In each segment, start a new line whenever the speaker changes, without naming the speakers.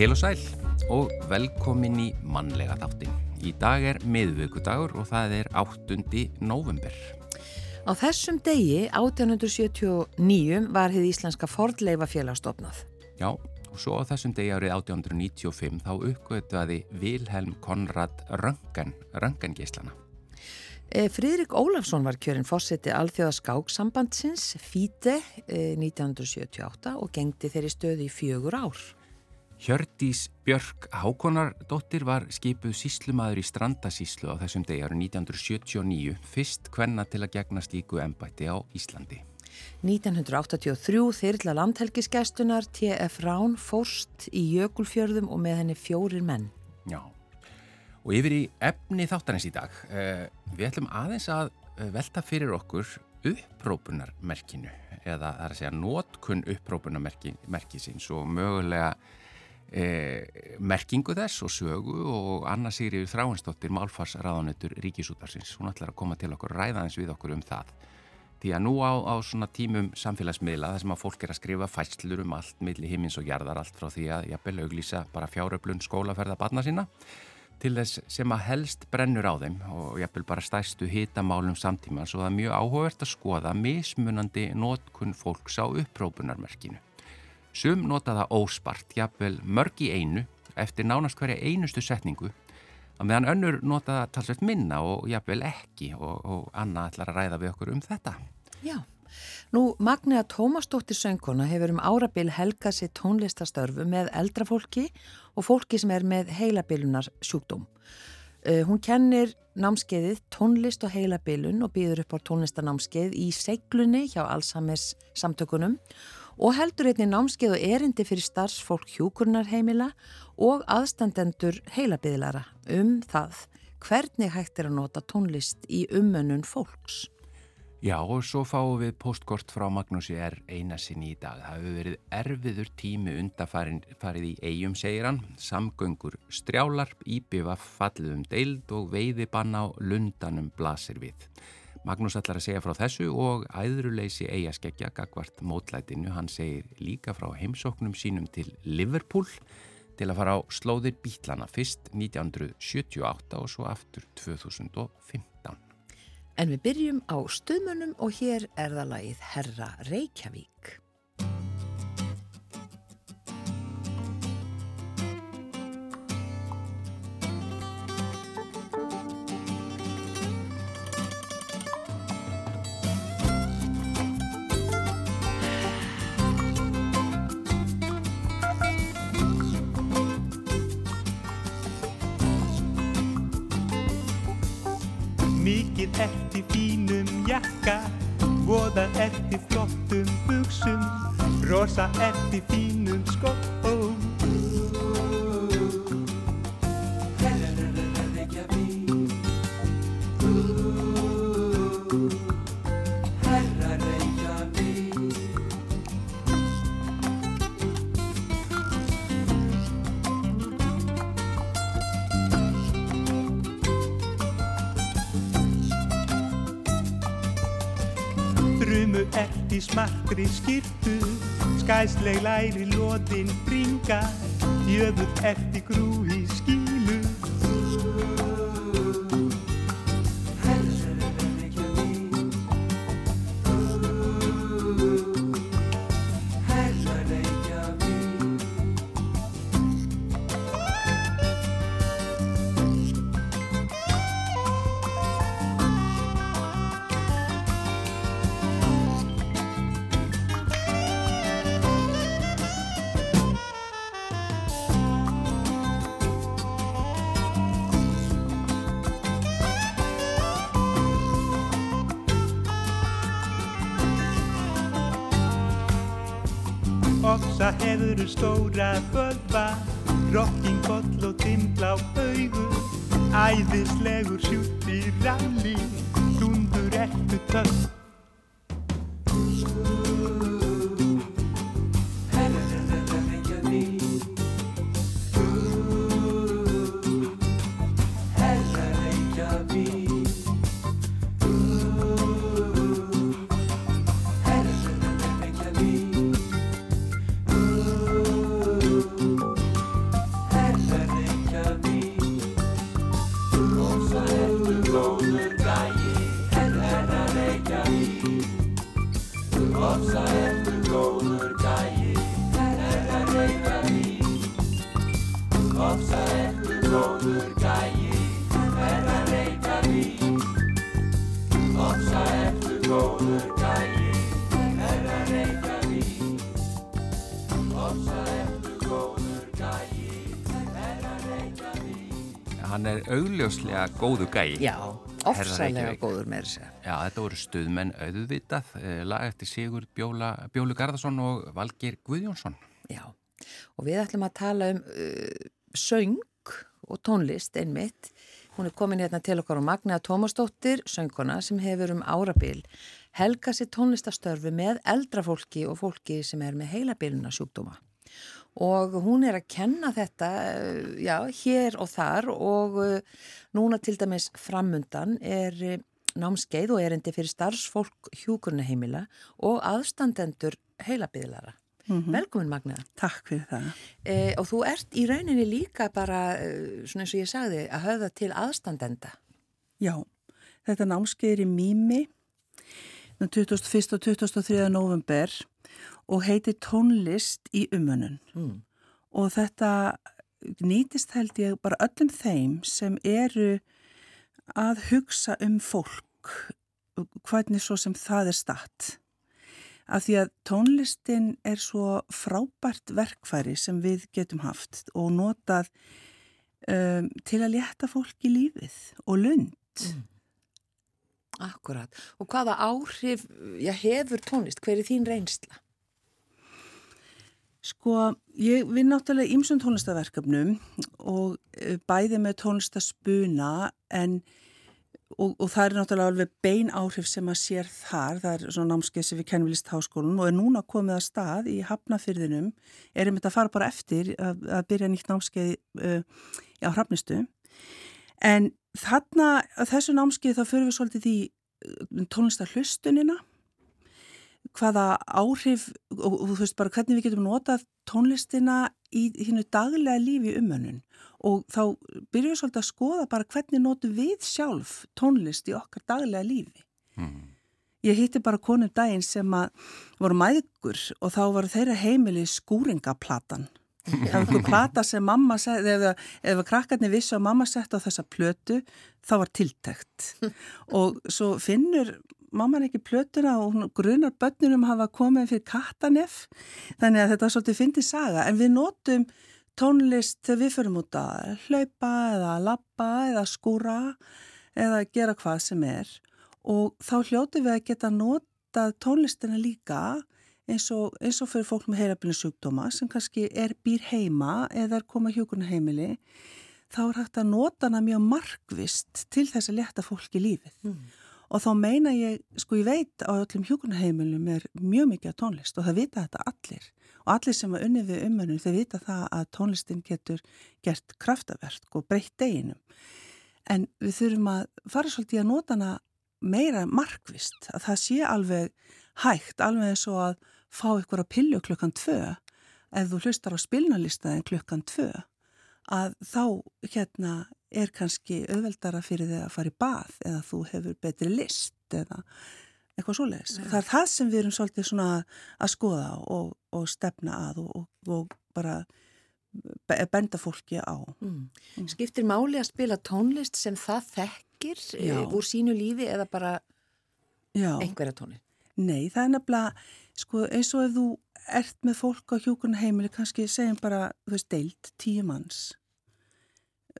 Heil og sæl og velkomin í mannlega þáttin. Í dag er miðvöggudagur og það er 8. november.
Á þessum degi, 1879, var hefði Íslenska Fordleifa félagstofnað.
Já, og svo á þessum degi árið 1895 þá uppgötuði Vilhelm Konrad Röngan, Röngangislana.
Eh, Fríðrik Ólafsson var kjörinn fórseti alþjóðaskáksambandsins FIDE 1978 og gengdi þeirri stöði í fjögur ár.
Hjördís Björk Hákonardóttir var skipuð síslumadur í Strandasíslu á þessum degi árið 1979, fyrst hvenna til að gegna slíku ennbætti á Íslandi.
1983 þyrla landhelgiskeistunar TF Rán fórst í Jökulfjörðum og með henni fjórir menn.
Já. Og yfir í efni þáttarins í dag, uh, við ætlum aðeins að uh, velta fyrir okkur upprópunarmerkinu eða það er að segja nótkun upprópunarmerkisins og mögulega uh, merkingu þess og sögu og Anna Sigriður Þráinsdóttir Málfarsraðanetur Ríkisútarsins. Hún ætlar að koma til okkur ræðaðins við okkur um það. Því að nú á, á svona tímum samfélagsmiðla þar sem að fólk er að skrifa fæslur um allt milli himins og jarðar allt frá því að jafnvel auglýsa bara fjáröflun skólaferða barna sína til þess sem að helst brennur á þeim og jafnvel bara stærstu hitamálum samtíma svo það er mjög áhugavert að skoða mismunandi nótkunn fólks á upprópunarmerkinu. Sum nota það óspart, jafnvel mörg í einu eftir nánast hverja einustu setningu að meðan önnur nota það talsveit minna og jafnvel ekki og, og Anna ætlar að ræða við okkur um þetta.
Já. Nú, Magnea Tómasdóttir söngkona hefur um árabil helgað sér tónlistastörfu með eldrafólki og fólki sem er með heilabilunar sjúkdóm. Uh, hún kennir námskeiðið tónlist og heilabilun og býður upp á tónlistanámskeið í seglunni hjá Alzheimer's samtökunum og heldur einni námskeið og erindi fyrir starfsfólk hjúkurnarheimila og aðstandendur heilabiðlara um það hvernig hægt er að nota tónlist í umönnun fólks.
Já og svo fáum við postkort frá Magnúsi R. Einarsinni í dag. Það hefur verið erfiður tími undafarið í eigum, segir hann. Samgöngur strjálar, íbjöfa fallið um deild og veiðibanna á lundanum blasir við. Magnús ætlar að segja frá þessu og æðruleysi eigaskeggja gagvart mótlætinu. Hann segir líka frá heimsóknum sínum til Liverpool til að fara á slóðir bítlana fyrst 1978 og svo aftur 2015.
En við byrjum á stuðmunum og hér er það lagið Herra Reykjavík.
Mikið eftir fínum jakka, voða eftir flottum buksum, rosa eftir fínum skóm. Smartri skirtu, skæsleg læri loðin bringa, jöfur eftir grúi stóra bölva, rockingoll og dimmblá augu, æðislegur
augljóslega góðu gæi.
Já,
Reykjavík.
góður með þess að.
Já, þetta voru stuðmenn auðvitað, eh, lag eftir Sigur Bjóla, Bjólu Garðarsson og Valgir Guðjónsson.
Já, og við ætlum að tala um uh, söng og tónlist einmitt. Hún er komin hérna til okkar á Magna Tómasdóttir, söngkona sem hefur um árabil helga sér tónlistastörfi með eldra fólki og fólki sem er með heilabiluna sjúkdóma. Og hún er að kenna þetta, uh, já, hér og þar og uh, núna til dæmis framundan er uh, námskeið og erindi fyrir starfsfólk hjúkurnaheimila og aðstandendur heilabiðlara. Velkomin Magna.
Takk fyrir það.
E, og þú ert í rauninni líka bara, e, svona eins og ég sagði, að höfða til aðstandenda.
Já, þetta námskeið er í Mými 21. og 23. november og heitir tónlist í umönnun.
Mm.
Og þetta nýtist held ég bara öllum þeim sem eru að hugsa um fólk, hvernig svo sem það er statt. Af því að tónlistin er svo frábært verkfæri sem við getum haft og notað um, til að létta fólk í lífið og lund.
Akkurat. Og hvaða áhrif já, hefur tónlist? Hver er þín reynsla?
Sko, ég vinn náttúrulega ímsum tónlistaverkefnum og eh, bæði með tónlistaspuna en og, og það er náttúrulega alveg bein áhrif sem að sér þar, það er svona námskeið sem við kennum við list háskólun og er núna komið að stað í hafnafyrðinum, er einmitt að fara bara eftir að, að byrja nýtt námskeið uh, á hafnistu en þarna, þessu námskeið þá fyrir við svolítið í uh, tónlistarhlustunina hvaða áhrif og, og þú veist bara hvernig við getum notað tónlistina í hínu daglega lífi umönnun og þá byrjum við svolítið að skoða bara hvernig notum við sjálf tónlist í okkar daglega lífi. Ég hitti bara konum daginn sem að voru mæðgur og þá var þeirra heimili skúringaplatan. Það var einhver plata sem mamma seti, ef, ef krakkarnir vissu að mamma sett á þessa plötu, þá var tiltækt. Og svo finnur mamman ekki plötuna og hún grunar börnunum hafa komið fyrir kattanef, þannig að þetta er svolítið fyndið saga, en við notum tónlist þegar við förum út að hlaupa eða lappa eða skúra eða gera hvað sem er og þá hljótu við að geta notað tónlistina líka eins og, eins og fyrir fólk með heilabili sjúkdóma sem kannski er býr heima eða er koma hjúkurna heimili þá er hægt að nota hana mjög markvist til þess að leta fólk í lífið.
Mm.
Og þá meina ég, sko ég veit á öllum hjúkunarheimilum er mjög mikið tónlist og það vita þetta allir. Og allir sem er unnið við umönnum, þeir vita það að tónlistin getur gert kraftaverk og breytt deginum. En við þurfum að fara svolítið að nota hana meira markvist, að það sé alveg hægt, alveg eins og að fá ykkur að pillu klukkan tvö, ef þú hlustar á spilnalistaðin klukkan tvö, að þá hérna er kannski auðveldara fyrir þig að fara í bað eða þú hefur betri list eða eitthvað svoleiðis.
Ja.
Það er það sem við erum svolítið svona að skoða og, og stefna að og, og, bara be- benda fólki á.
Mm. Skiptir máli að spila tónlist sem það þekkir
Já.
e, úr sínu lífi eða bara
Já.
einhverja tónlist?
Nei, það er nefnilega, sko, eins og ef þú ert með fólk á hjúkurna heimili, kannski segjum bara, þú veist, deilt, tíu manns.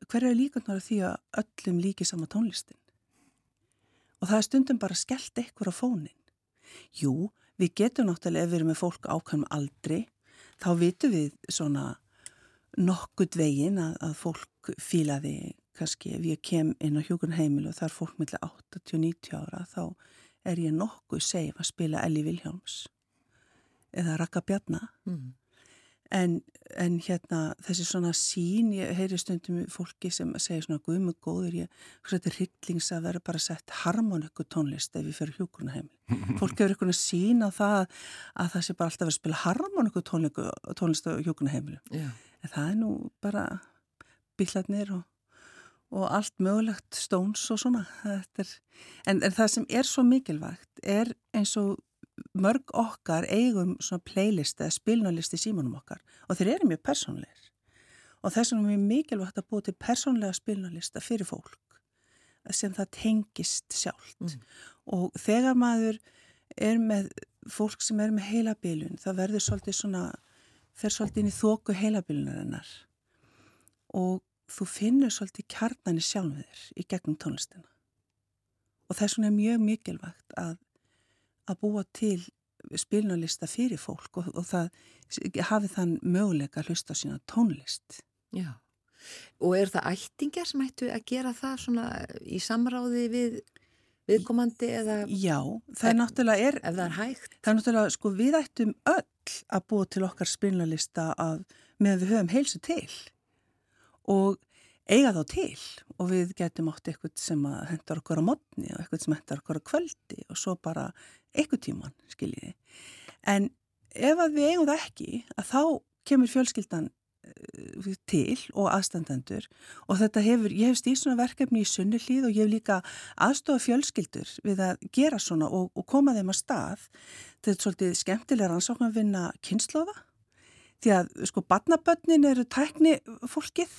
Hver er líkandar því að öllum líki sama tónlistin? Og það er stundum bara skellt ekkur á fónin. Jú, við getum náttúrulega, ef við erum með fólk ákveðum aldri, þá vitum við svona nokkurt veginn að, að fólk fílaði, kannski ef ég kem inn á hjúkurna heimili og það er fólk millir 80-90 ára, þá er ég nokkuð seif að spila Elli Vilhjáms eða Raka Bjarna
Mm.
En, en hérna þessi svona sín, ég heyri stundum fólki sem segir svona guðmur góður ég, þetta er hryllings að vera bara sett harmoniku tónlist ef ég fyrir hjúkurna heimil fólk hefur eitthvað sín á það að það sé bara alltaf að að spila harmoniku tónlist á hjúkurna heimil
Já.
en það er nú bara bílarnir og og allt mögulegt stóns og svona. Er, en, en það sem er svo mikilvægt er eins og mörg okkar eigum svona playlist eða spilnarlist í símanum okkar og þeir eru mjög persónleir og þess vegna er mjög mikilvægt að búa til persónlega spilnarlista fyrir fólk sem það tengist sjálft.
Mm.
og þegar maður er með fólk sem er með heilabilun það verður svolítið svona fer svolítið inn í þóku heilabilunarinnar og þú finnur svolítið kjarnani sjálfur í gegnum tónlistina. Og þess vegna er mjög mikilvægt að, að búa til spilnarlista fyrir fólk og, og það hafi þann möguleika að hlusta á sína tónlist
Já. Og er það ættingjar sem ættu að gera það svona í samráði við viðkomandi eða
Já, það er náttúrulega er
ef það er hægt?
Það er náttúrulega, sko, við ættum öll að búa til okkar spilnarlista að með við höfum heilsu til og eiga þá til og við getum átt eitthvað sem að hendar okkur á modni og eitthvað sem hendar okkur á kvöldi og svo bara eitthvað tíman, skiljiði. En ef að við eigum það ekki, að þá kemur fjölskyldan eh, til og aðstandendur og þetta hefur, ég hef stýrt svona verkefni í sunnuhlýð og ég hef líka aðstofa fjölskyldur við að gera svona og, og koma þeim að stað þetta er svolítið skemmtilega rannsókn að vinna kynnslóða því að sko barnabönnin eru tækni fólkið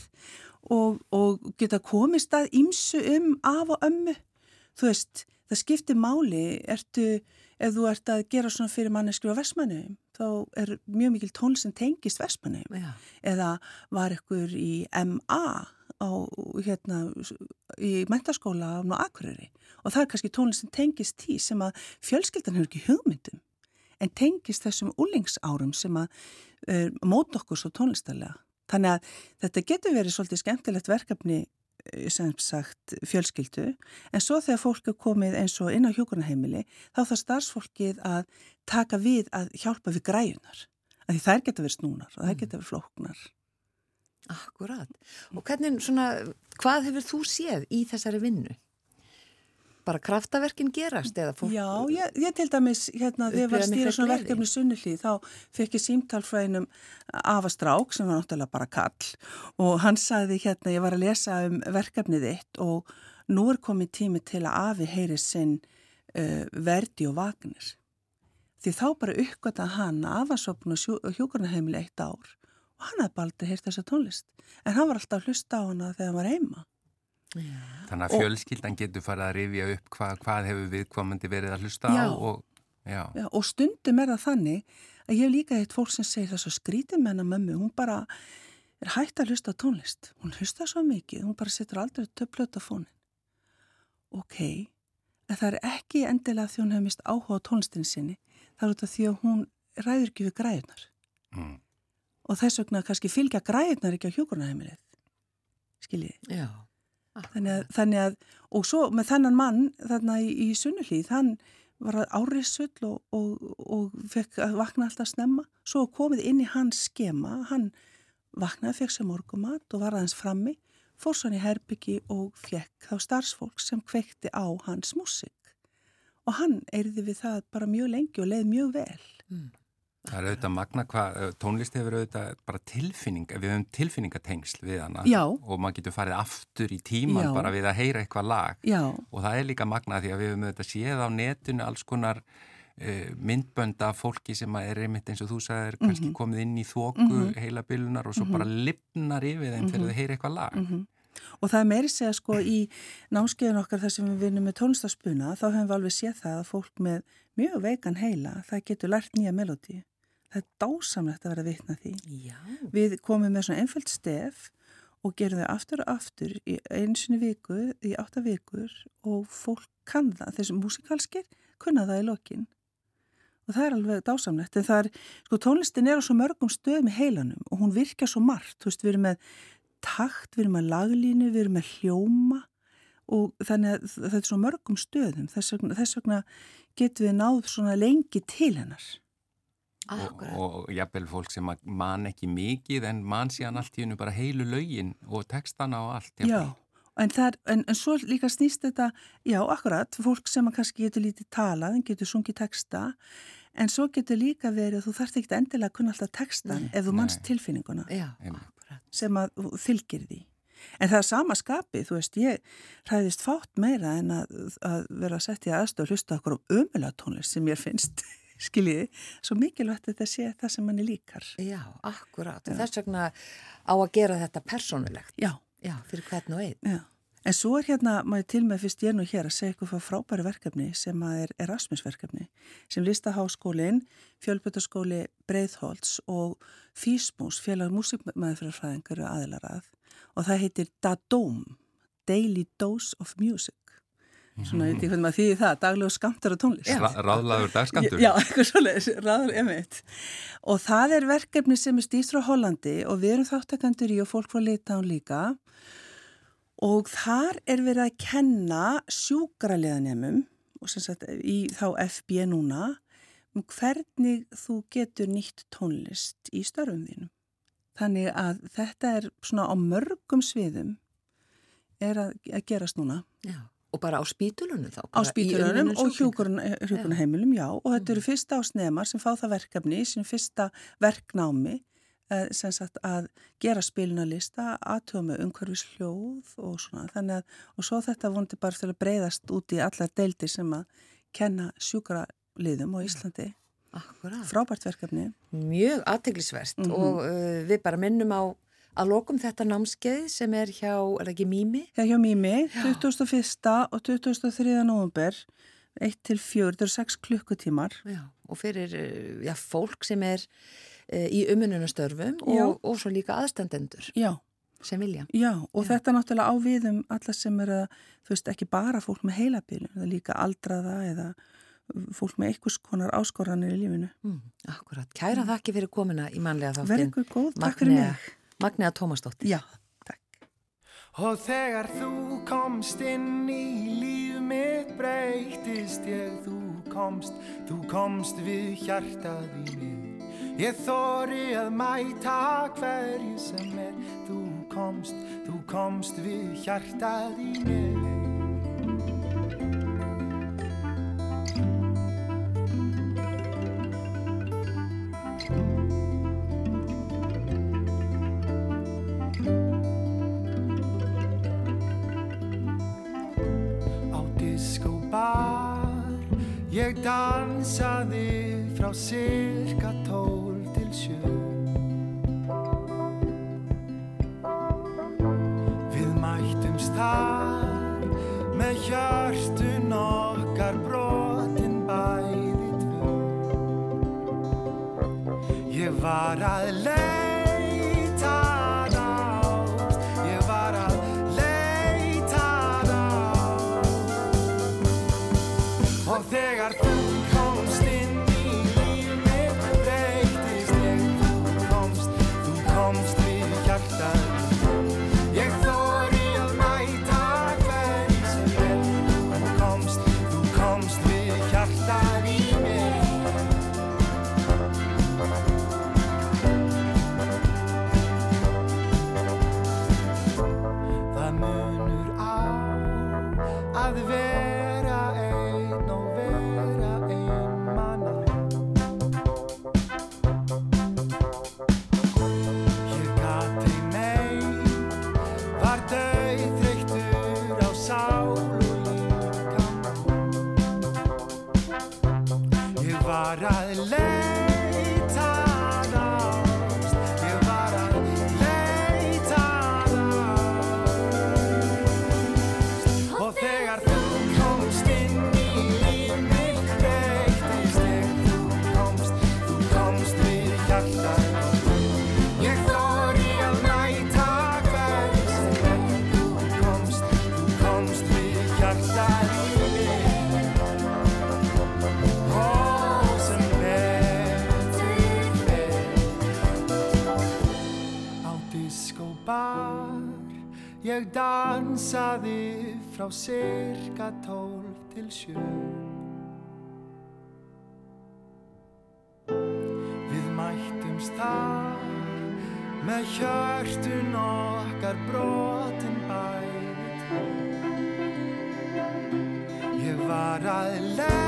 og, og geta komist að ímsu um af og ömmu þú veist, það skiptir máli ertu, ef þú ert að gera svona fyrir manneskri á Vestmannum þá er mjög mikil tón sem tengist Vestmannum
Já.
eða var ykkur í MA á, hérna, í mentaskóla á Akureyri og það er kannski tónlist sem tengist tí sem að fjölskyldan hefur ekki hugmyndum en tengist þessum úlingsárum sem að uh, mót okkur svo tónlistarlega. Þannig að þetta getur verið svolítið skemmtilegt verkefni eh, sem sagt fjölskyldu en svo þegar fólk er komið eins og inn á hjókunarheimili þá þarf starfsfólkið að taka við að hjálpa við græjunar. Af Því þær geta verið snúnar og þær geta verið flóknar.
Akkurat. Og hvernig svona, hvað hefur þú séð í þessari vinnu? Bara kraftaverkin gerast eða fólk?
Já, ég, ég til dæmis, hérna, þegar ég var að stýra svona verkefni sunnuhlið, þá fekk ég símtal frá einum afastrák sem var náttúrulega bara kall og hann sagði hérna, ég var að lesa um verkefnið þitt og nú er komið tími til að afi heyri sinn uh, verdi og vagnir. Því þá bara uppgötta hann afasopn og hjókurnaheimili eitt ár og hann hafði bara aldrei heyrt þessa tónlist. En hann var alltaf að hlusta á hana þegar hann var heima.
Þannig að fjölskyldan getur farið að rifja upp hvað, hvað hefur viðkomandi verið að hlusta
Já.
á og já,
Já, og stundum er það þannig að ég hef líka eitt fólk sem segir það svo skrítið með hana mömmu, hún bara er hægt að hlusta tónlist. Hún hlusta svo mikið, hún bara setur aldrei töflöt á fónin. Ok, en það er ekki endilega því hún hefur mist áhuga á tónlistin sinni, það er út af því að hún ræður ekki við græðunar.
mm,
Og þess vegna kannski fylgja græðunar ekki á hjókurnaheimilið. Skiljiði.
Já.
Þannig að, þannig að, og svo með þennan mann þarna í, í sunnuhlýð, hann var árisull og, og, og fekk að vakna alltaf snemma. Svo komið inn í hans skema, hann vaknaði, fekk sér morgumat og var aðeins frammi, fór svo hann í herbyggi og fekk þá starfsfólk sem kveikti á hans músik. Og hann eirði við það bara mjög lengi og leið mjög vel.
Það er auðvitað magna hvað eh, tónlist hefur auðvitað bara tilfinning, við höfum tilfinningatengsl við hana.
Já.
og maður getur farið aftur í tíman
Já.
bara við að heyra eitthvað lag.
Já,
og það er líka magna því að við höfum auðvitað séð á netinu alls konar uh, myndbönda af fólki sem að er einmitt eins og þú sagðir kannski komið inn í þóku heila byllunar og svo bara lifnar yfir þeim þegar þau heyra eitthvað lag.
Og það er meiri segja sko í námskeiðin okkar þar sem við vinnum með tónlistaspuna þá hefum við alveg séð það að fólk með mjög veikan heila það getur lært nýja melódi. Það er dásamlegt að vera vitna því.
Já.
Við komum með svona einföld stef og gerum þau aftur og aftur í einsinni viku, í átta vikur og fólk kann það. Þessi músikalskir kunna það í lokin. Og það er alveg dásamlegt. En það er, sko tónlistin er á svo mörgum stöðum í heilanum og hún virkar svo margt. Þú veist, við erum með takt, við erum með laglínu, við erum með hljóma og þannig að þetta er svo mörgum stöðum. Þess vegna, þess vegna getum við náð svona lengi til hennar.
Og,
Akkurat.
og jafnvel fólk sem man ekki mikið en man síðan allt í hennu bara heilu lögin og textana og allt
Já,
jafnvel.
en, það er, en, en svo líka snýst þetta, já, akkurat, fólk sem að kannski getur lítið talað, en getur sungið texta, en svo getur líka verið, þú þarft ekki endilega að kunna alltaf textan ef þú manst
Nei.
tilfinninguna
Já,
sem að þú fylgir því. En það er sama skapið, þú veist, ég hræðist fátt meira en að, að vera sett í aðstöð og hlusta okkur um ömulega tónlist sem mér finnst, skiljiði, svo mikilvægt að þetta sé það sem manni líkar.
Já, akkurát. Þess vegna á að gera þetta persónulegt.
Já.
Já, fyrir hvern og einn.
Já. En svo er hérna, maður til með fyrst ég nú hér að segja eitthvað frá frábæri verkefni sem að er Erasmus verkefni sem listaháskólinn, fjölbjörnskóli Breitholtz og Físmús, félag músikmaðurfræðingar og aðilarað og það heitir DADOM, Daily Dose of Music. Svona, ég veit ekki hvernig maður þýði það, daglegu skamtur og tónlist.
Ra ráðlagur dagskamtur.
Já, eitthvað svolítið, ráður emitt. Og það er verkefni sem er stýst frá Hollandi og við erum þáttakandur í og fólk frá Litán líka og þar er verið að kenna sjúkraliðanemum og sem sagt í þá FB núna um hvernig þú getur nýtt tónlist í störfum þínum. Þannig að þetta er svona á mörgum sviðum er að, að gerast núna.
Já. Og bara á spítulunum þá?
Á spítulunum og hjúkurnaheimilum, já. Og þetta eru fyrsta ásnemar sem fá það verkefni, sem fyrsta verknámi Eh, sem sagt að gera spilunarlista, aðtöfa með umhverfis hljóð og svona þannig að og svo þetta vondi bara til að breyðast út í allar deildir sem að kenna sjúkraliðum á Íslandi
Akkurát.
frábært verkefni
Mjög aðteglisvert mm -hmm. og uh, við bara minnum á að lokum þetta námskeið sem er hjá, er það ekki Mými?
Já, hjá Mými, 21. og 23. november 1 til 4, þetta eru 6 klukkutímar
Já, og fyrir eh, já, fólk sem er Eh, í umununastörfum og, og svo líka aðstandendur
Já.
sem vilja.
Já, og Já. þetta náttúrulega á viðum alla sem er að, þú veist, ekki bara fólk með heilabílum, það er líka aldraða eða fólk með einhvers konar áskoranir í lífinu.
Mm, akkurat. Kæra mm. þakki fyrir komina í manlega þáttin.
Verður góð, takk fyrir mig.
Magnea Tómasdóttir.
Já, takk.
Og þegar þú komst inn í líf mitt breytist ég, þú komst, þú komst við hjartaðinu. Ég þóri að mæta hverju sem er Þú komst, þú komst við hjartað í Ég dansaði frá cirka tól sjö. Við mættumst þar með hjörtun okkar brotin bæði tvö. Ég var að leið frá cirka tólf til sjö. Við mættumst þar með hjörtun okkar brotin bæði Ég var að leið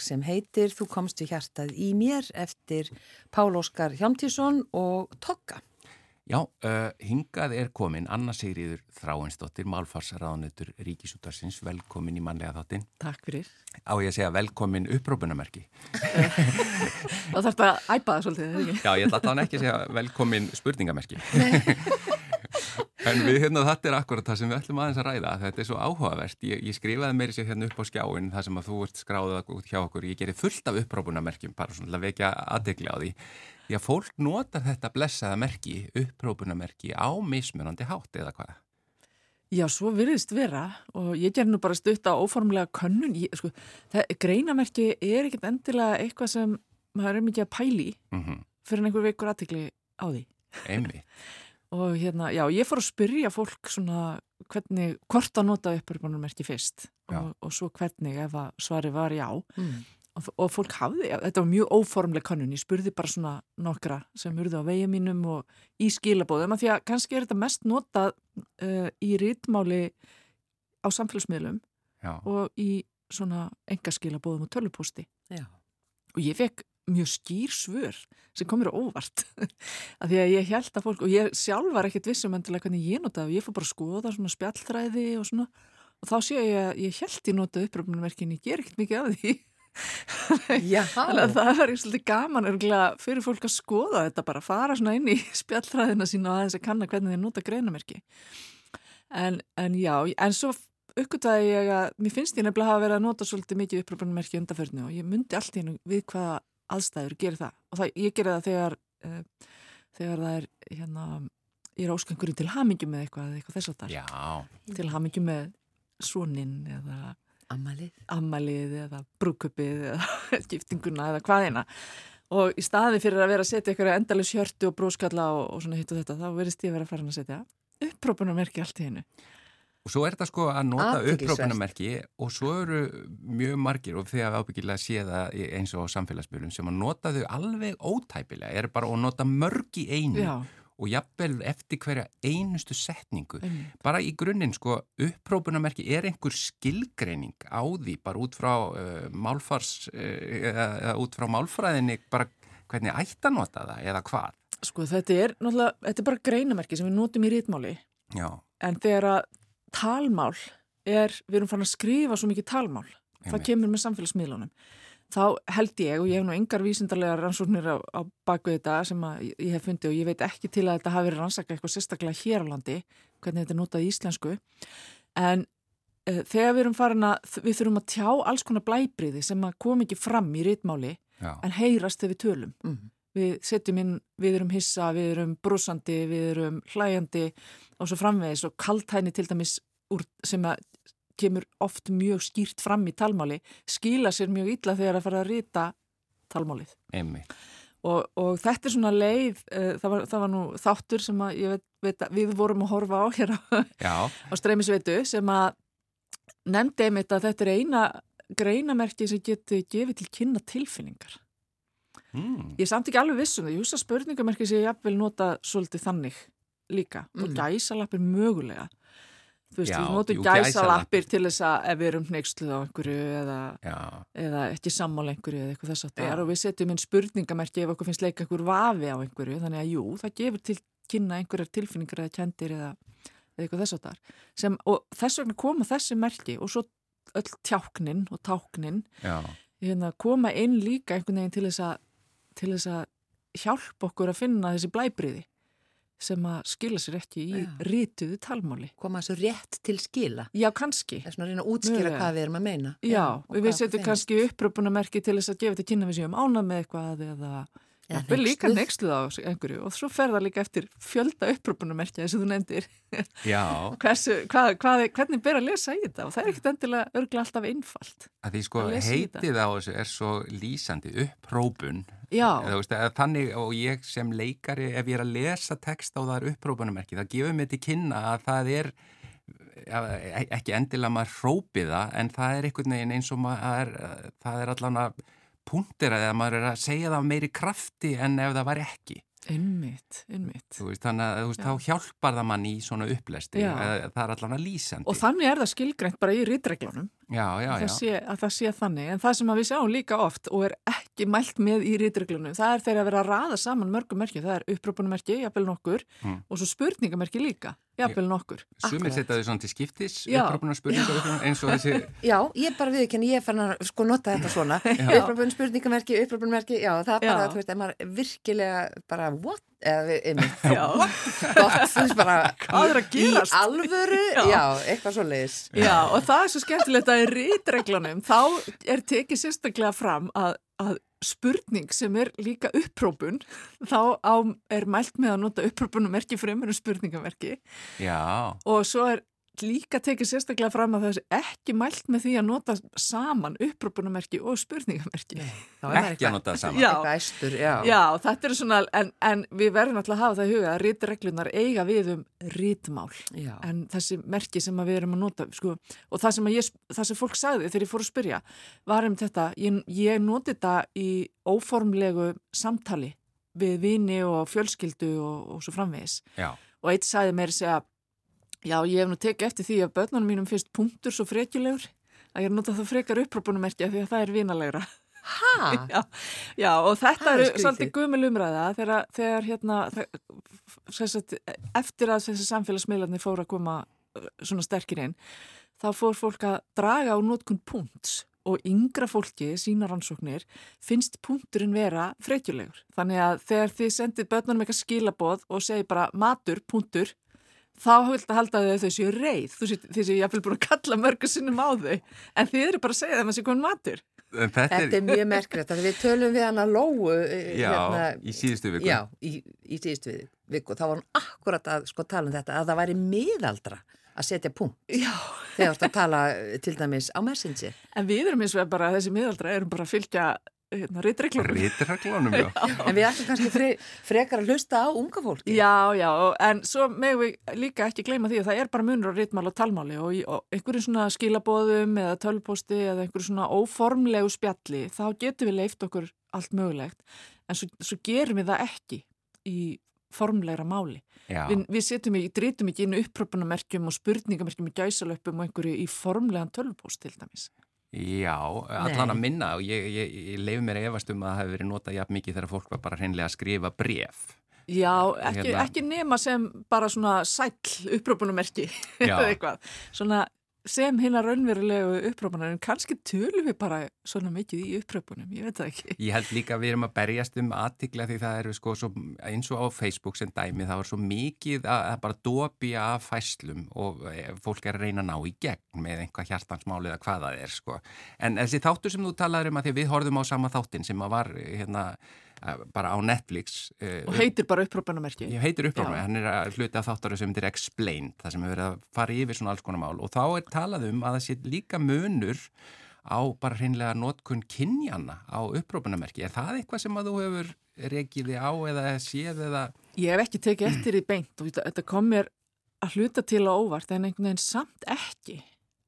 lag sem heitir Þú komst við hjartað í mér eftir Pál Óskar Hjámtísson og Tokka.
Já, uh, hingað er komin Anna Sigriður Þráinsdóttir, málfarsraðanutur Ríkisútarsins, velkomin í mannlega þáttinn.
Takk fyrir.
Á ég að segja velkomin upprópunamerki.
Það þarf að æpa það svolítið?
Já, ég ætla þannig ekki að segja velkomin spurningamerki. en við hérna, þetta er akkurat það sem við ætlum aðeins að ræða. Þetta er svo áhugavert. Ég, ég skrifaði meiri sér hérna upp á skjáin það sem að þú ert skráðað út hjá okkur. Ég gerir fullt af upprópunamerkjum, bara svona að vekja aðdegli á því. Því að fólk notar þetta blessaða merki, upprópunamerki á mismunandi hátt eða hvað?
Já, svo virðist vera og ég ger nú bara stutt á óformlega könnun. Ég, sko, það, greinamerki er ekkert endilega eitthvað sem maður er mikið að pæli
Mm -hmm.
fyrir einhver veikur aðtikli á því.
Einmi.
Og hérna, já, ég fór að spyrja fólk svona hvernig, hvort að nota upprópunamerki fyrst
Já.
og, og svo hvernig ef að svari var já.
Mm.
og, og fólk hafði, þetta var mjög óformleg kannun, ég spurði bara svona nokkra sem urðu á vegi mínum og í skilabóðum, af því að kannski er þetta mest notað uh, í rítmáli á samfélagsmiðlum
Já.
og í svona engaskilabóðum og tölvupústi
Já.
og ég fekk mjög skýr svör sem komur á óvart af því að ég held að fólk og ég sjálf var ekkert vissum endilega hvernig ég notaði ég fór bara að skoða svona spjallþræði og svona og þá sé ég að ég held ég notaði uppröfnumverkin, ég ger ekkert mikið af því. Þannig að það er svolítið gaman fyrir fólk að skoða þetta bara, fara svona inn í spjallfræðina sína og aðeins að kanna hvernig þeir nota greinamerki. En, en já, en svo uppgötaði ég að mér finnst ég nefnilega hafa verið að nota svolítið mikið uppröfnumerki undanförnu og ég myndi allt í hennu við hvaða aðstæður gerir það. Og það, ég gerir það þegar, uh, þegar það er, hérna, ég er áskangur til hamingjum með eitthvað, eitthvað þess að það.
Já.
Til hamingjum með svoninn eða
Amalið.
ammalið eða brúköpið eða giftinguna eða hvaðina og í staði fyrir að vera að setja eitthvað endalega hjörtu og bróskalla og, og svona hitt og þetta þá verðist ég að vera að fara að setja upprópunamerki allt í hennu
Og svo er þetta sko að nota upprópunamerki og svo eru mjög margir og þegar við ábyggilega sé það í- eins og á samfélagsbyrjum sem að nota þau alveg ótæpilega, er bara að nota mörg í einu
Já,
og jafnvel eftir hverja einustu setningu.
einmitt.
Bara í grunninn sko, upprópunamerki er einhver skilgreining á því bara út frá uh, málfars, uh, út frá málfræðinni bara hvernig ætti að nota það eða hvað.
Sko þetta er náttúrulega, þetta er bara greinamerki sem við notum í rítmáli
Já,
en þegar að talmál er, við erum farin að skrifa svo mikið talmál, það
Einmitt.
kemur með samfélagsmiðlunum. Þá held ég og ég hef nú engar vísindarlega rannsóknir á, á baku þetta sem að ég hef fundið og ég veit ekki til að þetta hafi verið rannsaka eitthvað sérstaklega hér á landi hvernig þetta er notað í íslensku. En uh, þegar við erum farin að við þurfum að tjá alls konar blæbriði sem að kom ekki fram í rítmáli
já,
en heyrast þegar við tölum.
Mm.
Við setjum inn, við erum hissa, við erum brúsandi, við erum hlæjandi og svo framvegis. Og kaltæni til dæmis úr, sem að kemur oft mjög skýrt fram í talmáli skila sér mjög illa þegar að fara að rita talmálið. Og, og þetta er svona leið uh, það, var, það var nú þáttur sem að, veit, veit að við vorum að horfa á hér á, á streymisveitu sem að nefndi einmitt að þetta er eina greinamerki sem getur gefið til kynna tilfinningar
mm.
Ég er samt ekki alveg viss um það. Ég hugsa spurningamerki sem ég jafnvel nota svolítið þannig líka. Og
Mm.
gæsalappir mögulega. Þú veist,
Já,
við notum gæsalappir til þess að ef við erum hneiksluð á einhverju eða, eða ekki sammála einhverju eða eitthvað þess að það er og við setjum inn spurningamerki ef okkur finnst leika einhver vafi á einhverju. Þannig að jú, það gefur til kynna einhverjar tilfinningar eða kendir eða, eða eitthvað þess að það Og þess vegna koma þessi merki og svo öll tjáknin og táknin
já,
hérna, koma inn líka einhvern veginn til þess að til þess að hjálpa okkur að finna þessi blæbriði sem að skila sér ekki í
Já.
rítuðu talmáli.
Koma þessu rétt til skila.
Já, kannski.
Það er svona að reyna að útskýra
Mögulega.
hvað við erum að meina.
Já,
og
við setjum kannski uppröpunamerki til þess að gefa þetta kynna við séum ánað með eitthvað eða
Eða
jafnvel líka nexluð á einhverju og svo fer það líka eftir fjölda uppröpunamerkja eins og þú nefndir.
Já,
Hversu, hvað, hvað, hvernig ber að lesa í þetta? Og það er ekkit endilega örgla alltaf einfalt.
að því sko
Að
heitið á þessu er svo lýsandi upprópun
Já,
Eða, veist, þannig og ég sem leikari ef ég er að lesa text á það er upprópunamerki það gefur mig til kynna að það er ja, ekki endilega maður hrópið það en það er einhvern veginn eins og maður er, það er allan að punktir að maður er að segja það meiri krafti en ef það var ekki.
Innmitt.
Þú veist, þannig að veist, þá hjálpar það mann í svona upplesti það er allan að lýsandi.
Og þannig er það skilgreint bara í rítreglunum
já, já,
að, það sé, að það sé þannig. En það sem við sjáum líka oft og er ekki mælt með í rítreglunum, það er þegar að vera að raða saman mörgum merkjum. Það er uppröpunamerki, jafnvel nokkur,
Mm.
og svo spurningamerki líka, jafnvel nokkur.
Sumir setja þau svona til skiptis upprópunar spurningar eins og þessi
Já, ég bara viðkenni, ég fann að sko nota þetta svona. Uppröpun spurningamerki, uppröpunmerki, já, það er bara,
Já.
þú veist, ef maður virkilega bara, what? Eða við, einmitt,
Já.
gott, þú veist bara? Í alvöru,
Já.
já, eitthvað svo leiðis.
Já, og það er svo skemmtilegt að í rítreglunum þá er tekið sérstaklega fram að, að spurning sem er líka upprópun, þá á, er mælt með að nota upprópunamerki fremur en spurningamerki
já,
og svo er líka tekið sérstaklega fram að það er ekki mælt með því að nota saman upprópunamerki og spurningamerki.
Þá er maður
ekki að nota saman
Já.
Æstur, já.
Já, þetta er svona, en, en við verðum alltaf að hafa það í huga að rítreglunar eiga við um rítmál.
Já.
En þessi merki sem að við erum að nota, sko, og það sem, að ég, það sem fólk sagði þegar ég fór að spyrja, var um þetta, ég, ég noti þetta í óformlegu samtali við vini og fjölskyldu og, og svo framvegis.
já,
Og eitt sagði mér að segja, já, ég hef nú tekið eftir því að börnunum mínum finnst punktur svo frekjulegur að ég er nota það frekar upprópunumerkja því að það er vinalegra.
Hæ?
Já, já, og þetta
er
eru svolítið gumil umræða þegar, þegar hérna, sagt, eftir að þessi samfélagsmiðlarnir fóru að koma uh, svona sterkir inn, þá fór fólk að draga á nótkun punkts og yngra fólki, sína rannsóknir, finnst punkturinn vera frekjulegur. Þannig að þegar þið sendið börnunum eitthvað skilaboð og segir bara matur, punktur, þá halda þau að þau séu reið. Þú séu, þið séu jáfnvel búin að kalla mörgu sinnum á þau, en þið eru bara að segja þeim að sé komin matur.
Þetta
Þetta er mjög þannig við tölum við hana Lóu eh,
Já,
hérna,
í síðustu viku.
Já, í, í síðustu vi- viku. Þá var hún akkurat að sko tala um þetta, að það væri miðaldra að setja punkt
Já.
þegar þú ert að tala eh, til dæmis á Messenger.
En við erum eins og bara, þessi miðaldra erum bara að fylgja hérna, rítreglunum.
Rítraglunum, já.
En við ætlum kannski fre, frekar að hlusta á unga fólki.
Já, já, og- en svo megum við líka ekki gleyma því að það er bara munur á rítmál og talmáli og, og einhverju svona skilabóðum eða tölposti eða einhverju svona óformlegu spjalli, þá getum við leift okkur allt mögulegt, en svo, svo gerum við það ekki í formlegra máli.
já.
Við, við setjum ekki, drítum ekki inn uppröpunamerkjum og spurningamerkjum og gæsalöpum og einhverju í formlegan tölpost til dæmis.
Já, allan að minna og ég, ég, ég leif mér efast um að það hefur verið notað jafn mikið þegar fólk var bara hreinlega að skrifa bref.
Já, ekki,
Hérna.
ekki nema sem bara svona sæll uppröpunumerki
Já.
eða eitthvað. Svona sem hinnar raunverulegu uppröpunar en kannski tölum við bara svona mikið í uppröpunum, ég veit það ekki.
Ég held líka að við erum að berjast um aðtikla því það eru sko svo, eins og á Facebook sem dæmi það var svo mikið að, að bara dopi af fæslum og eh, fólk er að reyna að ná í gegn með einhvað hjartansmáli eða hvað það er sko. En þessi þáttur sem þú talaður um að því við horfum á sama þáttin sem að var eh, hérna bara á Netflix eh,
Og heitir bara uppröpunumerki.
Ég heitir
Já.
hann er að hluti af þáttaru sem heitir Explained, það sem hefur verið að fara yfir svona alls konar mál og þá er talað um að það sé líka munur á bara hreinlega notkun kynjana á upprópunamerki. Er það eitthvað sem að þú hefur rekiði á eða séð eða...
Ég hef ekki tekið eftir því beint og þetta- þetta kom mér að hluta til á óvart en einhvern veginn samt ekki.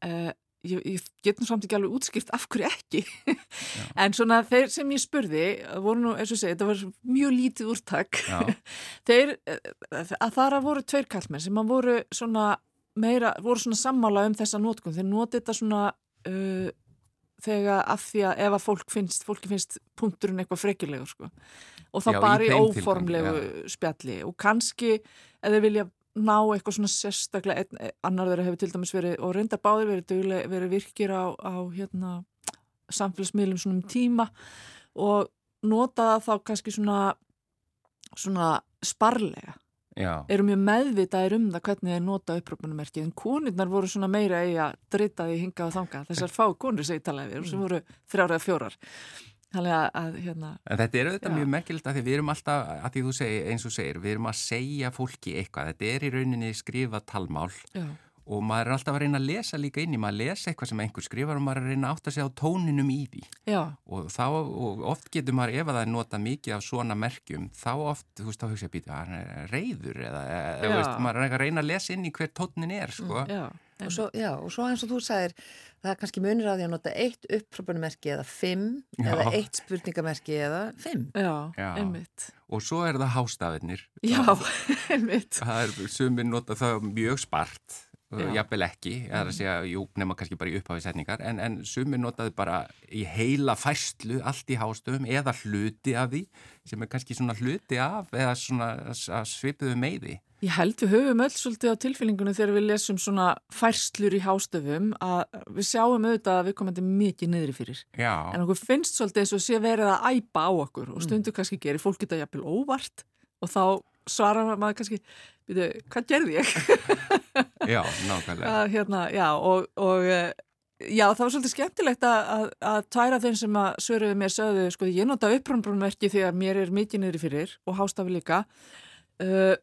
Uh, ég, ég get nú samt ekki alveg útskýrt af hverju ekki. en svona þeir sem ég spurði, voru nú, eins og segi, þetta var mjög lítið úrtak. Þeir, eh, að þar að voru tveir kallmenn sem að voru svona meira, voru svona sammála um þessa nótkun. Þeir noti þetta svona uh, þegar af því að ef að fólk finnst, fólki finnst punkturinn eitthvað frekjulegur sko. Og þá bara í óformlegu spjalli og kannski þeir vilja ná eitthvað svona sérstaklega, einn, annar þeirra hefur til dæmis verið, og reyndar báðir verið, dugleg, verið virkir á, á hérna, samfélagsmiðlum svona um tíma og nota þá kannski svona, svona sparlega.
Já,
Eru mjög meðvitaðir um það hvernig þeir nota upprópunumerkið. En konurnar voru svona meira í að drita því hinga og þanga. Þessar fá konur segi talaði við, sem voru þrjára eða fjórar. Að, hérna,
en þetta er auðvitað
Já.
mjög merkilegt að því við erum alltaf, að því þú segir, eins og segir, við erum að segja fólki eitthvað, þetta er í rauninni skrifað talmál.
Já,
og maður er alltaf að reyna að lesa líka inn í, maður lesa eitthvað sem einhver skrifar og maður er að reyna að átta sig á tóninum í því
já,
og þá, og oft getur maður, ef að það er nota mikið af svona merkjum, þá oft, þú veist, þá hugsa ég býta, hann er reyður eða, þú veist, maður er að reyna að lesa inn í hver tónin er, sko.
já.
Og svo, já, og svo eins og þú sagðir, það er kannski munir á því að nota eitt upprópunumerki eða fimm
Já.
eða eitt spurningamerki eða fimm.
Já,
Já.
einmitt.
Og svo er það hástafinnir.
Já, einmitt.
Það er, sumir nota það mjög spart. Jafnvel ekki, það er að segja, jú, nema kannski bara í upphafi setningar, en, en sumir notaði bara í heila færslu, allt í hástöfum, eða hluti af því, sem er kannski svona hluti af, eða svona að svipuðu meiði.
Ég held við höfum öll svolítið á tilfinningunum þegar við lesum svona færslur í hástöfum að við sjáum auðvitað að við komandi mikið niðri fyrir.
Já,
En okkur finnst svolítið eins og sé verið að æpa á okkur og stundu kannski gerir fólk geta jafnvel óvart og þá svarar maður kannski, byrju, hvað gerði ég?
já, nákvæmlega.
að, hérna, já, og, og eh, já, það var svolítið skemmtilegt að, að, að tværa þeim sem að svöruðu mér sögðu, sko, ég nota upprömbrunmerki þegar mér er mikið niðri fyrir og hástafi líka uh,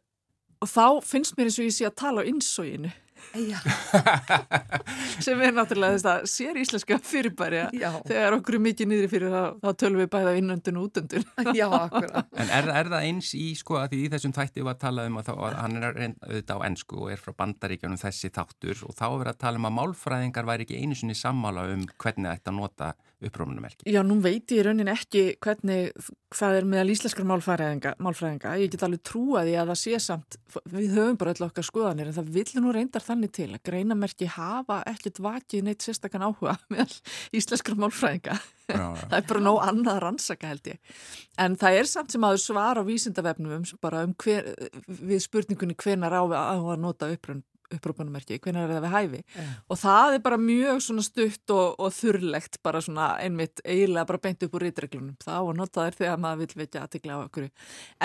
og þá finnst mér eins og ég sé að tala á innsóginu
Já,
sem er náttúrulega þess að sér íslenska fyrirbæri þegar okkur er mikið niðri fyrir þá, þá tölum við bæða innöndun og útöndun.
Já, akkurat.
En er, er það eins í, sko, að því í þessum þætti var að tala um að, þá, að hann er auðvitað á ennsku og er frá bandaríkjanum þessi þáttur og þá er að tala um að málfræðingar væri ekki einu sinni sammála um hvernig þetta nota upprónumerki.
Já, nú veit ég í raunin ekki hvernig, hvað er meðal íslenskar málfræðinga, málfræðinga. Ég get alveg trúa því að það sé samt, við höfum bara öll okkar skoðanir, en það vill nú reyndar þannig til að greinamerki hafa ekkert vakið neitt sérstakann áhuga meðal íslenskar málfræðinga.
Já,
það er bara nóg annað að rannsaka held ég. En það er samt sem að svar á vísindavefnum um, bara um hver, við spurningunni hvenar á að, nota upprönd upprópunumerki, hvernig er það við hæfi?
Já.
og það er bara mjög svona stutt og, og þurrlegt, bara svona einmitt eiginlega bara beint upp úr rítreglunum það á að nota þér þegar maður vil vekja aðtikla á okkur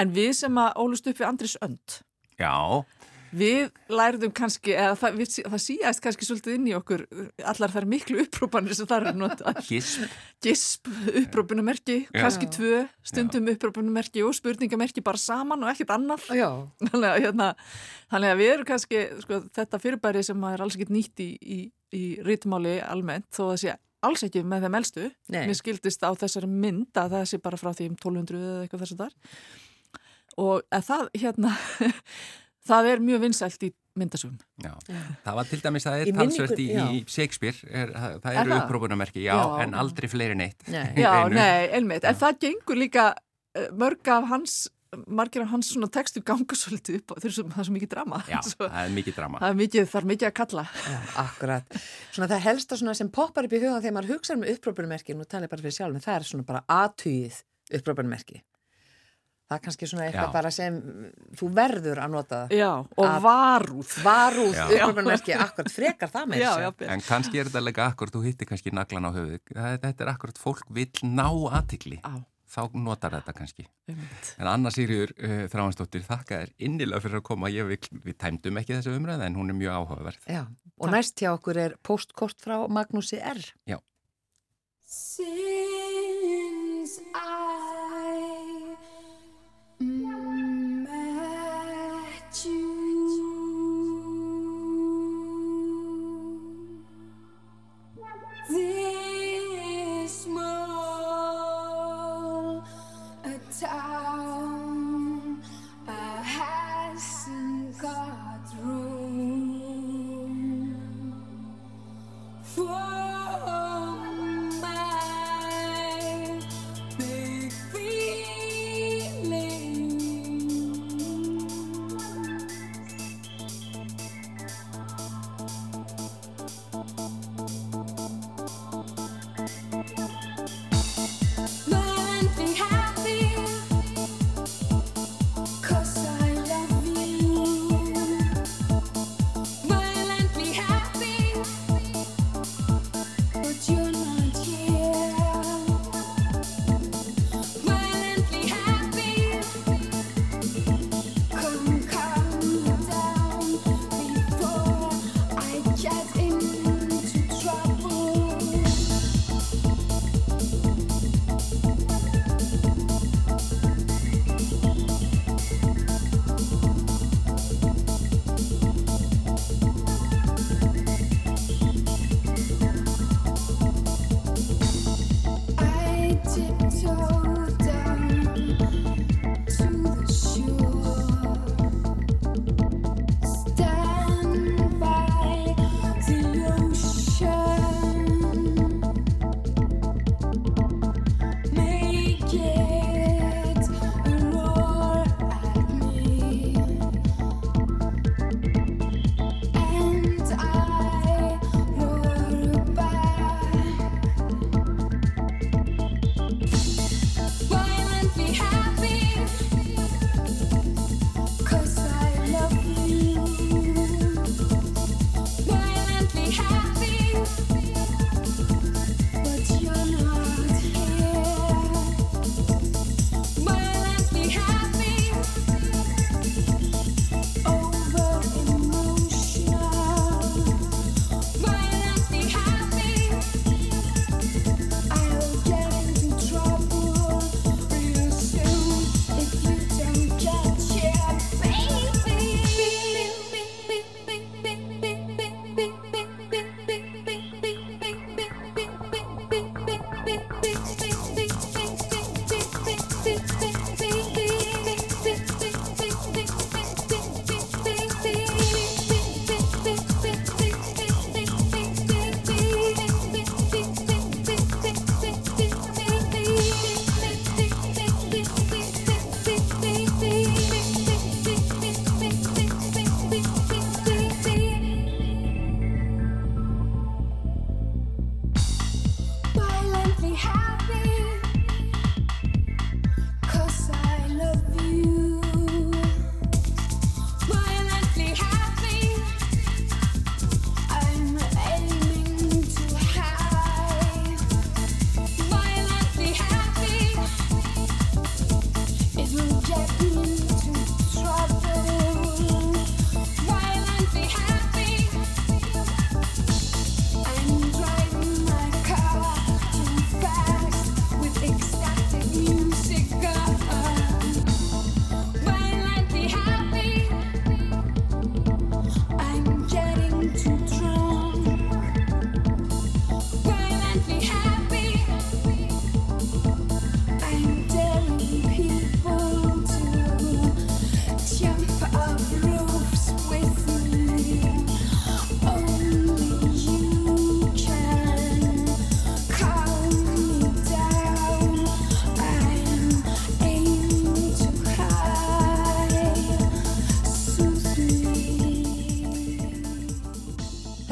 en við sem að ólust upp við Andris Önd.
Já,
við lærðum kannski, eða það, við, það síðast kannski svolítið inn í okkur allar þær miklu upprópanir sem það eru notað
gisp.
gisp, upprópunumerki,
Já.
kannski tvö stundum upprópunumerki og spurningamerki bara saman og ekkert annað
Já,
þannig að, hérna, þannig að við erum kannski sko, þetta fyrirbæri sem er alls ekkert nýtt í, í, í ritmáli almennt þó að sé alls ekki með þeim elstu
Nei.
mér skildist á þessari mynd að það sé bara frá því um 1200 eða eitthvað þess að þar og að það hérna það er mjög vinsælt í myndasögum
Já. Það var til dæmis, það
Í
er talsvert í, í Shakespeare, er, það, það
Er
eru
það?
upprópunumerki, já,
Já.
en aldrei fleiri neitt.
Nei.
Já, nei, einmitt, en það gengur líka uh, mörg af hans margir af hans svona textu ganga svolítið upp á þeir eru svo, það er svo mikið drama
Já,
svo,
það er mikið drama.
það er mikið, það er mikið að kalla
já, akkurat. Svona það helsta svona sem poppar upp í hugan þegar maður hugsa um upprópunumerki, nú tala ég bara fyrir sjálf, það er svona bara aðtugið upprópunumerki. Það er kannski svona eitthvað
Já.
bara sem þú verður að nota það.
Já, og varúð
Varúð
Já.
upprópunumerki, akkurat frekar það með
Já,
þessu.
já,
En kannski er þetta lega akkurat, þú hittir kannski naglan á höfuð. Það- Þetta er akkurat, fólk vill ná aðtikli.
Á,
Þá notar þetta kannski.
einmitt
En Anna Sýriður uh, Þráhansdóttir, þakka þér innilega fyrir að koma. Ég, við, við tæmdum ekki þessu umræða en hún er mjög áhugaverð.
Já, og næst hjá okkur er postkort frá Magnúsi R.
Since I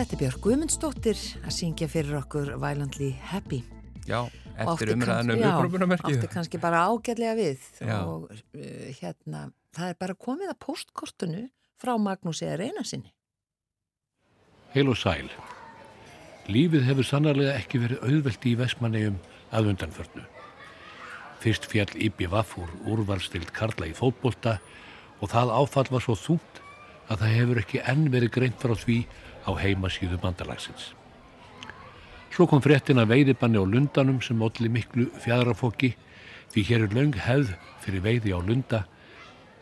Björg Guðmundsdóttir að syngja fyrir okkur Violently Happy.
Já, eftir umræðan um
kannski- já,
upprópunamerkið.
átti kannski bara ágætlega við
Já.
og uh, hérna, það er bara komið að postkortinu frá Magnús eða reyna sinni.
Heil og sæl. Lífið hefur sannarlega ekki verið auðveldi í Vestmannegjum að undanförnu. Fyrst fjall Ibi Vaff úr úrvalstild Karla í fótbolta og það áfall var svo þúnt að það hefur ekki enn verið greint frá því á heimasíðu bandalagsins. Svo kom fréttin að veiðibanni á lundanum sem olli miklu fjadrafóki því hér er löng hefð fyrir veiði á lunda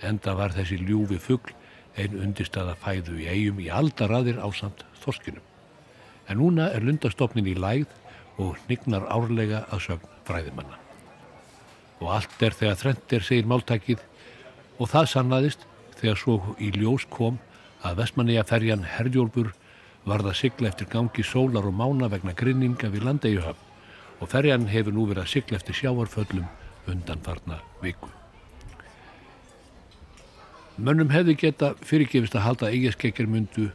enda var þessi ljúfi fugl ein undirstaða fæðu í eigum í aldaraðir ásamt þorskinum. En núna er lundastofnin í lægð og hnignar árlega að sögn fræðimanna. Og allt er þegar þrennt er segir máltækið og það sannaðist þegar svo í ljós kom að vestmanniða ferjan Herjólfur varð að sigla eftir gangi sólar og mána vegna grinninga við landeigjuhöfn og ferjan hefur nú verið að sigla eftir sjáarföllum undanfarna viku. Mönnum hefði geta fyrirgefist að halda eigiskekir myndu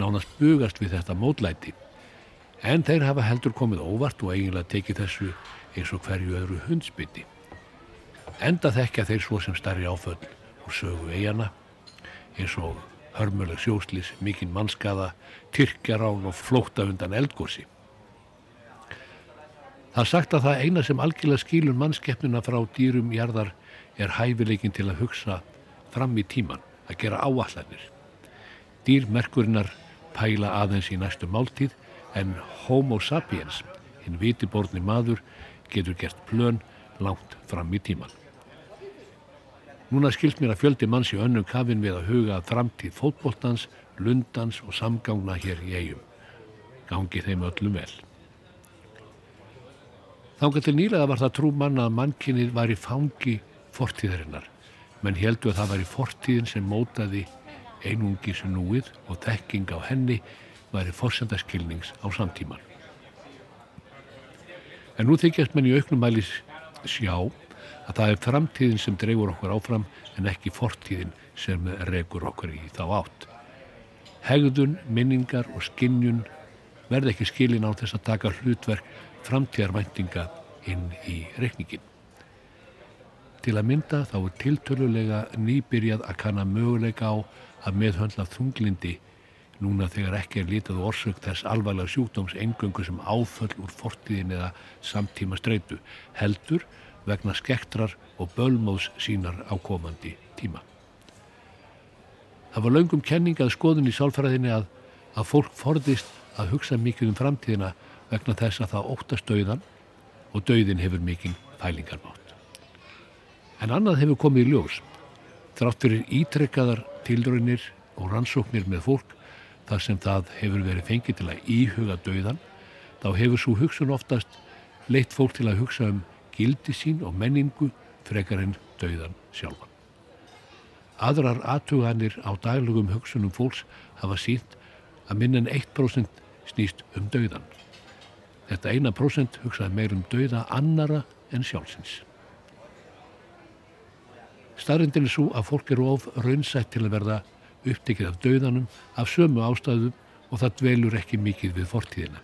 nánast bugast við þetta mótlæti. En þeir hafa heldur komið óvart og eiginlega tekið þessu eins og hverju öðru hundsbytti. Enda þekkja þeir svo sem starri áföll og sögu eigana eins og hörmuleg sjóslis, mikinn mannskaða, tyrkjarán og flóta undan eldgósi. Það er sagt að það eina sem algjörlega skilur mannskeppnuna frá dýrum jarðar er hæfileikin til að hugsa fram í tíman, að gera áallanir. Dýrmerkurinnar pæla aðeins í næstu máltíð en homo sapiens, hinn vitiborni maður, getur gert plön langt fram í tíman. Núna skilst mér að fjöldi manns í önnum kafin við að huga að framtíð fótboltans, lundans og samgangna hér í eigum. Gangi þeim öllum vel. Þángar til nýlega var það trú manna að mannkynnið var í fangi fortíðarinnar, menn heldur að það var í fortíðin sem mótaði einungis núið og þekking á henni væri forsendaskilnings á samtíman. En nú þykjast menn í auknum mælis sjá að það er framtíðin sem dreifur okkur áfram en ekki fortíðin sem regur okkur í þá átt. Hegðun, minningar og skinnjun verð ekki skilin á þess að taka hlutverk framtíðarvæntinga inn í reikningin. Til að mynda þá er tiltölulega nýbyrjað að kanna möguleika á að meðhöndla þunglindi núna þegar ekki er lítið orsök þess alvarlega sjúkdóms eingöngu sem áföll úr fortíðin eða samtíma streitu heldur vegna skektrar og bölmóðs sínar á komandi tíma. Það var löngum kenningað skoðun í sálfræðinni að, að fólk forðist að hugsa mikið um framtíðina vegna þess að það óttast dauðan og dauðin hefur mikinn fælingarmátt. En annað hefur komið í ljós. Þrátt fyrir ítrekkaðar tilraunir og rannsóknir með fólk þar sem það hefur verið fengið til að íhuga dauðan, þá hefur svo hugsun oftast leitt fólk til að hugsa um gildi sín og menningu frekar en dauðan sjálfan. Aðrar aðtuganir á daglugum hugsunum fólks hafa sínt að minn en 1% snýst um dauðan. Þetta eina prósent hugsaði meir um dauða annara en sjálfsins. Starrindin er svo að fólk eru of raunsætt til að verða upptekið af dauðanum af sömu ástæðum og það dvelur ekki mikið við fortíðina.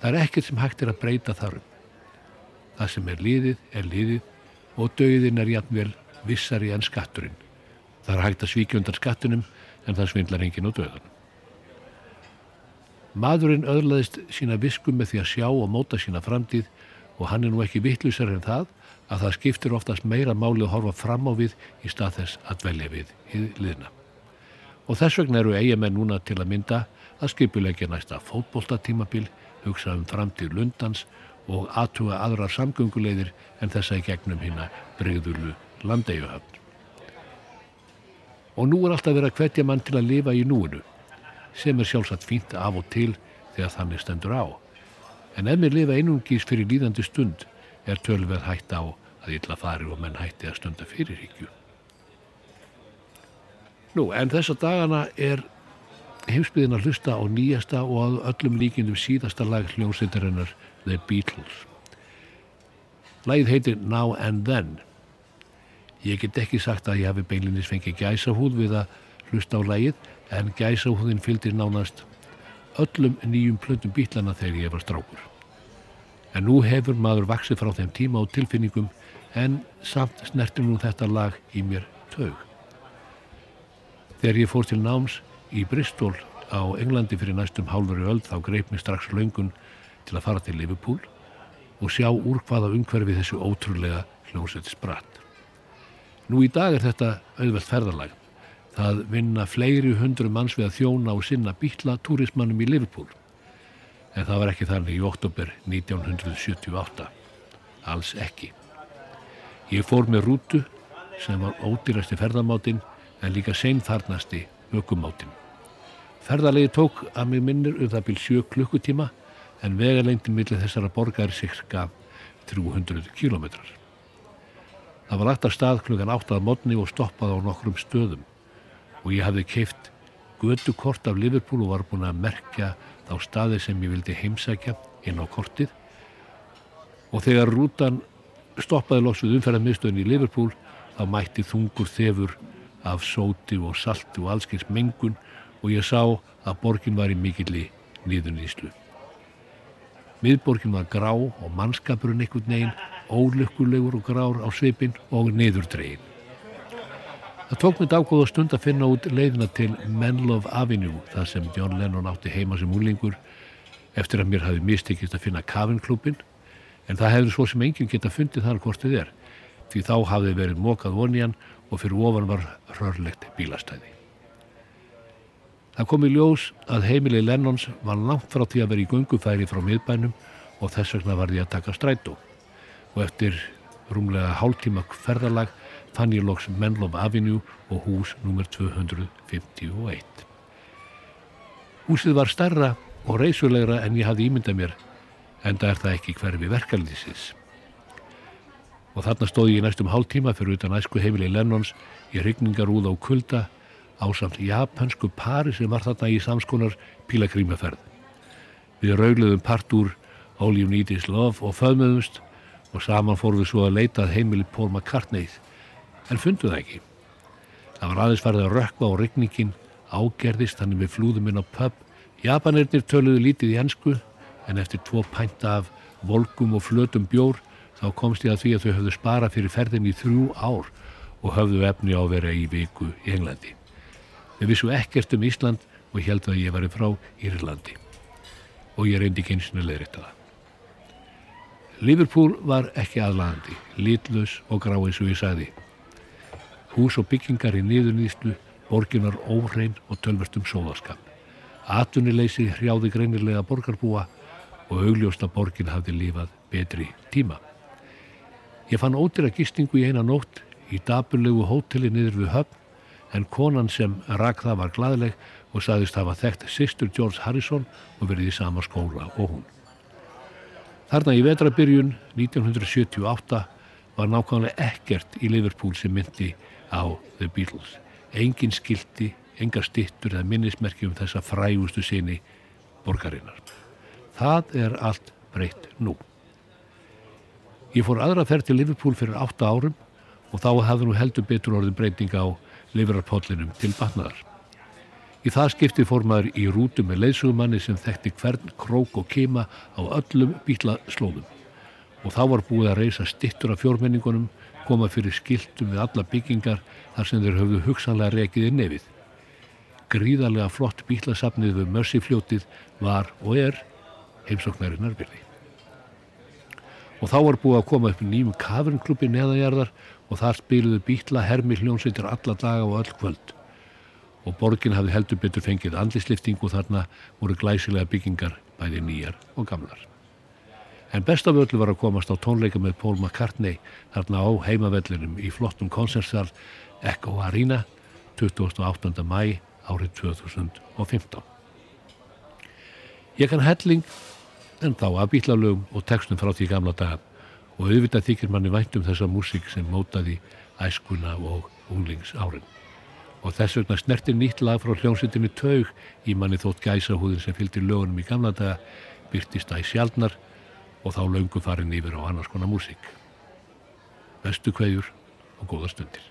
Það er ekkert sem hægt er að breyta þarum. Það sem er liðið er liðið og dauðin er jafnvel vissari en skatturinn. Það er hægt að svíkja undan skattunum en það svindlar enginn á dauðanum. Maðurinn öðlaðist sína viskum með því að sjá og móta sína framtíð og hann er nú ekki vittlusar en það að það skiptir oftast meira máli að horfa fram á við í stað þess að dvelja við í liðna. Og þess vegna eru eigamenn núna til að mynda að skipulegja næsta fótboltatímabil, hugsa um framtíð lundans og aðtuga aðrar samgönguleiðir en þessa í gegnum hérna breyðulu landeigjuhöfn. Og nú er alltaf verið að hvetja mann til að lifa í núinu, sem er sjálfsagt fínt af og til þegar þannig stendur á. En ef mér lifa einungís fyrir líðandi stund er tölveð hætt á að illa fari og menn hætti að stunda fyrirhyggju. Nú, en þessa dagana er heimsbyðin að hlusta á nýjasta og að öllum líkindum síðasta lag hljómsveitarinnar The Beatles. Lagið heitir Now and Then. Ég get ekki sagt að ég hafi beinlinis fengið gæsahúð við að hlusta á lagið en gæsahúðin fylgir nánast öllum nýjum plöndum bílana þegar ég var strákur. En nú hefur maður vaksið frá þeim tíma og tilfinningum en samt snertir nú þetta lag í mér taug. Þegar ég fór til náms í Bristol á Englandi fyrir næstum hálfur öll þá greip mér strax laungun til að fara til Liverpool og sjá úr hvaða umhverfi þessu ótrúlega hljómsveit spratt. Nú í dag er þetta auðvelt ferðarlag. Það vinna fleiri hundru manns við að þjóna og sinna býtla túrismannum í Liverpool. En það var ekki þannig í oktober 1978. Alls ekki. Ég fór með rútu sem var ódýrasti ferðarmátinn en líka seinfarnasti ökumátinn. Ferðarlegi tók að mig minnir um það bíl 7 klukkutíma en vegalengdin millir þessara borgar cirka 300 kilometrar. Það var lagt að stað klukkan 8 að modni og stoppað á nokkrum stöðum og ég hafði keift gödukort af Liverpool og var búin að merkja þá staði sem ég vildi heimsækja inn á kortið og þegar rútan stoppaði loks við umferðarmiðstöðin í Liverpool þá mætti þungur þefur af sóti og salti og allskins mengun og ég sá að borgin var í mikilli nýðunýslu. Miðborgin var grá og mannskapurinn einhvern veginn ólökkulegur og grár á svipin og niðurdregin. Það tók mér dágóða stund að finna út leiðina til Menlove Avenue þar sem John Lennon átti heima sem úlingur eftir að mér hafi mistekist að finna kafinklúpin en það hefði svo sem enginn geta fundið þar hvort þið er því þá hafði verið mokað vonjan og fyrir ofan var rörlegt bílastæði. Það kom í ljós að heimili Lennons var langt frá því að vera í gungufæri frá miðbænum og þess vegna var því að taka strætó og eftir rúmlega hálftíma ferðalag fann ég loks Menlov Avenue og hús nr. 251. Húsið var starra og reysulegra en ég hafði ímyndað mér en það er það ekki hverfi verkalýsins. Og þarna stóði ég næstum hálf tíma fyrir utan æsku heimili Lennons í rigningarúða og kulda á samt japansku pari sem var þarna í samskonar pílagrímaferð. Við raugluðum part úr All You Need Is Love og föðmöðumst og saman fórum við svo að leitað heimili Paul McCartney en fundu það ekki. Það var aðeins farið að rökva og regningin ágerðist þannig við flúðum inn á pub. Japanirnir töluðu lítið í ennsku en eftir tvo pænta af volkum og flötum bjór þá komst ég að því að þau höfðu sparað fyrir ferðin í þrjú ár og höfðu efni á að vera í viku í Englandi. Við vissu ekkert um Ísland og ég held að ég var frá Írlandi og ég reyndi ekki eins og leðrita það. Liverpool var ekki aðlandi, lítlaus og grá eins og ég sagði. Hús og byggingar í niðurnýslu, borgin var óhrein og tölvast um sóðaskap. Atunileysi hrjáði greinilega borgarbúa og augljósta borgin hafði lífað betri tíma. Ég fann ódýra gistingu í eina nótt í daburlegu hóteli niður við höfn en konan sem rak það var gladleg og saðist hafa þekkt sýstur George Harrison og verið í sama skóla og hún. Þarna í vetrabyrjun 1978 var nákvæmlega ekkert í Liverpool sem myndi á The Beatles. Engin skildi, engar stittur eða minnismerki um þessa frægustu sinni borgarinnar. Það er allt breytt nú. Ég fór aðra ferð til Liverpool fyrir 8 árum og þá hafði nú heldur betur orðin breyting á livrarpollinum til batnaðar. Í það skipti fór maður í rútu með leðsugumanni sem þekkti hvern krók og kema á öllum bílaslóðum og þá var búið að reysa stittur af fjórmenningunum, koma fyrir skiltum við alla byggingar þar sem þeir höfðu hugsanlega rekið í nefið. Gríðarlega flott bílasafnið við Mörsifljótið var og er heimsóknarinnar virði. Og þá var búið að koma upp nýjum kafrinklubbi neðajarðar og þar spiluðu bíla hermi hljónsveitir alla daga og öll kvöld. Og borgin hafði heldur betur fengið andlislifting og þarna voru glæsilega byggingar bæði nýjar og gamlar. En best af öllu var að komast á tónleika með Paul McCartney þarna á heimavellinum í flottum konsertsal Echo Arena 28. mæ árið 2015. Ég kann helling en þá að bílalögum og textum frá því gamla daga og auðvitað þykir manni vænt um þessa músík sem mótaði æskuna og unglings árin. Og þess vegna snertir nýtt lag frá hljómsveitinni Taug í manni þótt gæsahúðin sem fylgdi lögunum í gamla daga byrtist æg sjálfnar og þá laungu farin yfir á annars konar músík. Bestu kveðjur og góða stundir.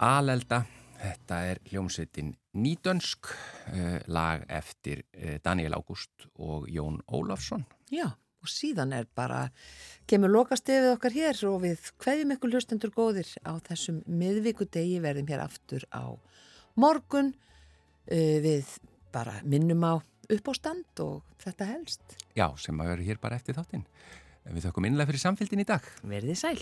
Alelda, þetta er hljómsveitin Nýdönsk, uh, lag eftir uh, Daniel Ágúst og Jón Ólafsson.
Já, og síðan er bara, kemur lokastefið okkar hér og við hverjum ykkur hlustendur góðir á þessum miðvíkudegi verðum hér aftur á morgun. Uh, við bara minnum á uppástand og þetta helst.
Já, sem að vera hér bara eftir þáttinn. Við þökkum innlega fyrir samfélgin í dag.
Verðið sæl.